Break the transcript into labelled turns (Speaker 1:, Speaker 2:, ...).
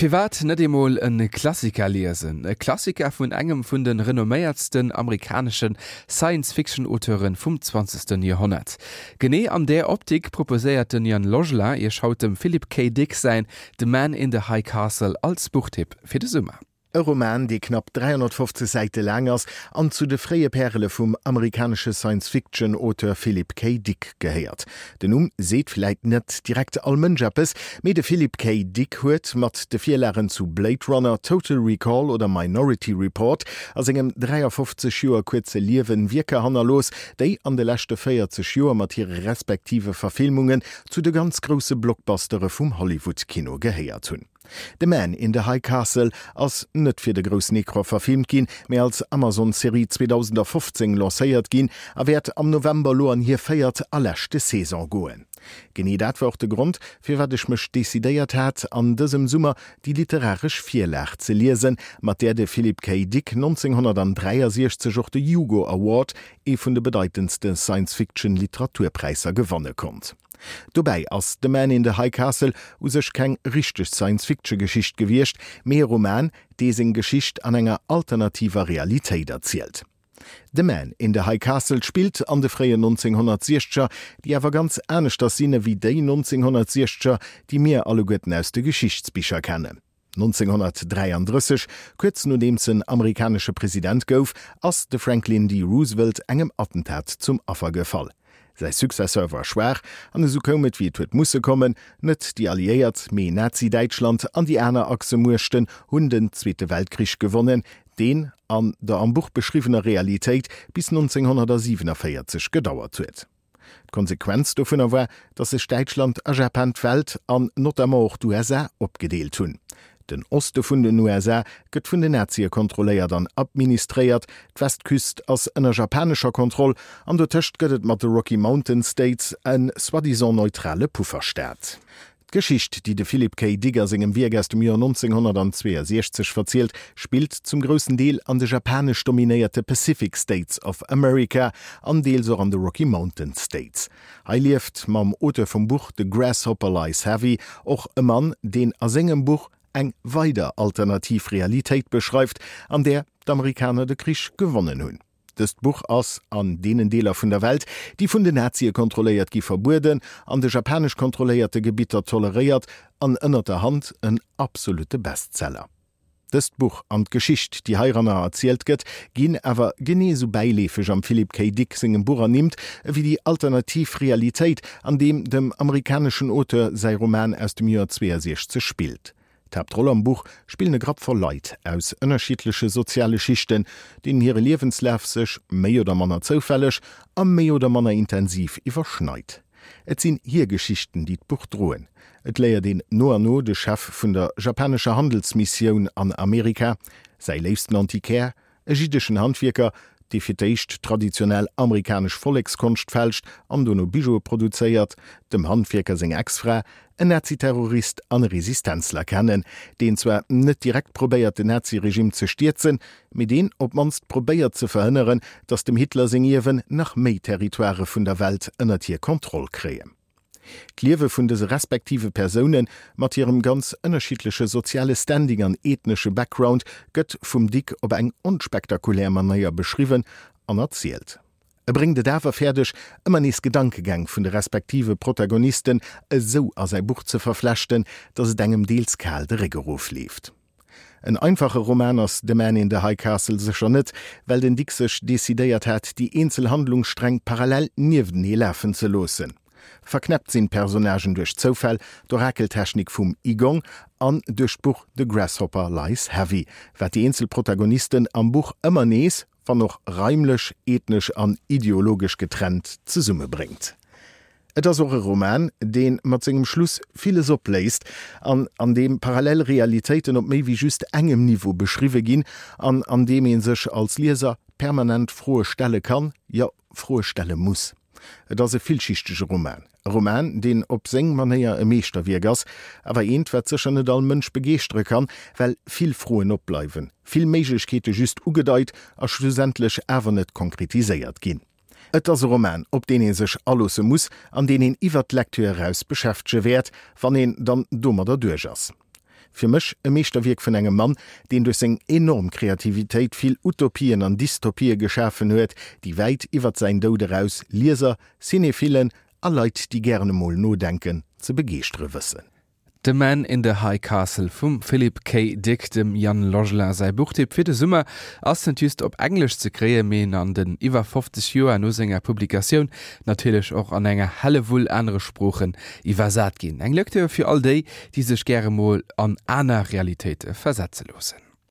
Speaker 1: Fiwert net emol en Klassiker lesen. E Klassiker vun engem vun den renomméiertsten amerikanischen Science-Fiction-Oauteuren vum 20. Jahrhundert. Gené an der Optik proposéierten Jan Logela ihr schaut dem Philip K. Dick sein „The Man in the High Castle als Buchtipp fir de Summer.
Speaker 2: E Roman, die knapp 350 Seite langers an zu de freie Perle vum amerikanische Science-Fiction-Autor Philip K. Dick geheiert. Den um seht vielleicht net direkt allmënjappes, me de Philip K. Dick huet mat de Vilaren zu Blade Runner, Total Recall oder Minority Report as engem 350 Schuer kurze Liwen wieke hanner los, déi an de lächte Féier ze Schuer mat ihre respektive Verfilmungen zu de ganz grosse Blockbustere vum Hollywood-Kino geheiert hunn. De Man in der High Castle ass net fir de Grous Nekro verfilmt ginn, mé als AmazonSerie 2015 lacéiert ginn, awert am November lo an hier féiert allerchte Saison goen. Genie datwer de Grund, fir watch mech desidedéiert hat an dësem Summer die literarisch Vilach ze lesen, mat der de Philip K. Dick 1963 jochte Hugo Award e vun de bedeutendste Science-Fiction-Literaturpreiser gewonne kommt. Dobei ass de Man in de High Castle ou sech keng richteg Science-Fiction-Geschicht gewircht, mé Roman, dee seg Geschicht an enger alternativer Realitéit erzielt. De Man in de High Castle spielt an de freie 1960er, die awer ganz ernstnechter Sinne wie déi 1960er, die mir alle gotten aus de Geschichtsbicher kennen. 1933 kurz nur dem zen amerikanische Präsident gouf ass de Franklin D. Roosevelt engem Attentat zum Affer gefall sei Successor war schwer an so komet wie huet musssse kommen net die alliéiert méi Nazideitschland an die Äner Ase muchten hun den Zweite Weltkrich gewonnen den an der am Buch beschriebener Realität bis 1947 gedauert huet. Konsequenz do vun erwer, dat se Steitschland a Japan Welt an auch USA opgedeelt hunn den Oste vun den USA gëtt vun den Nazie kontroléiert an administréiert, d'Westküst ass ënner japanescher Kontroll an der Tëcht gëtt mat de Rocky Mountain States en swadison neutrale Pufferstaat. Geschicht, die de Philip K. Digger segem Wiergest im Jahr 1962 verzielt, spielt zum größten Deel an de japanisch dominierte Pacific States of America, an Deel so an de Rocky Mountain States. He lieft mam Ote vom Buch The Grasshopper Lies Heavy och e Mann, den a segem Buch eng weider Alternativrealitéit beschreift, an der d'Amerikaner de Krisch gewonnen hunn. Dst Buch ass an denen Deler vun der Welt, die vun de Nazie kontroléiert gi verbuden, an de japanisch kontroléierte Gebieter toleriert, an ënnerter Hand een absolute Bestseller. Dst Buch an Geschicht, die Heiranner erzielt gëtt, ginn ewer geneeso beilefech am Philipp K. Dick singem Burer nimmt, wie die Alternativrealitéit, an dem dem amerikanischen Oter sei Roman aus dem Jahr 2006 spielt. Troll am Buch spielne grab vor Leiit aus ënnerschiedlesche soziale Schichten, den hire Lebenslaf sech méi oder manner zoufälleg am méi oder manner intensiv iwwerschneit. Et sinn hier Geschichten, die d Buch droen. Et léier den no an no de Chef vun der japanesche Handelsmissionioun an Amerika, sei leefsten Antikär, ägyptischen Handwirker, die firdéicht traditionell amerikasch Follegskonst fälscht am Donno Bijo produzéiert, dem Handvierker seg exfra, en Naziterrorist an Resistenzler kennen, den zwer net direkt probéiert de Naziregime ze stierzen, mit den op manst probéiert ze verhënneren, dats dem Hitler sengiwen nach méi Territoire vun der Welt ënner Tierkontroll kreen. Kliewe vun dese respektive Personen mat ihrem ganz ënnerschiedlesche soziale Standing an ethnesche Background gëtt vum Dick op eng unspektakulär manier beschriwen an erzielt. Er bring de dawer fertigch ëmmer nies Gedankegang vun de respektive Protagonisten eso as sei Buch ze verflechten, dat se engem Deelskal de Regeruf. Ein einfache Romaners de Man in der High Castle se schon net, well den Dixech desideiert hat, die Einzelhandlung streng parallel niewen nieläffen ze losen verknappt sinn Personagen duch Zofall do Rakeltechnik vum Igong an duch Buch de Grasshopper Lies Heavy, wat die Inselprotagonisten am Buch ëmmer nees van noch reimlech, ethnisch an ideologisch getrennt ze Summe bringt. Et as eure Roman, den mat zinggem Schluss vieles opläist, an, an dem Parallelrealitäten op méi wie just engem Niveau beschriwe gin, an, an dem en sech als Leser permanent frohe Stelle kann, ja frohe Stelle muss. Et ass e villschichtege Roman. Roman, den op seng manéier e meester wiegers, awer entwer zeschen net all Mënsch begeestre kann, well vill froen opbleiwen. Vill méiglechkete just ugedeit a schlusätlech Äwer net konkretiséiert ginn. Et as Roman, op den en sech allose muss, an den en iwwer d Lektüre auss beschäftsche wert, wann en dann dummer der Duergers fir mech e meeserwiek vun engem Mann, den du seg enorm Kreativitéit vill Utopien an Dystopie geschaffen huet, die wäit iwwer se doderaus Lieser, Sinnefilen, a Leiit, die gerne moll nodenken, ze begeestre wëssen.
Speaker 1: De Man in der High Castle vum Philip K. Dick dem Jan Logela sei Buchtipp fir de Summer ass den just op englisch ze kree meen an den iwwer 50 Joer no enger Publikaoun natilech och an enger helle vull enre Spprochen iwwer sat ginn. Eg Lëkte fir all déi, die sech Gerremoll an aner Realitéit versetze losen.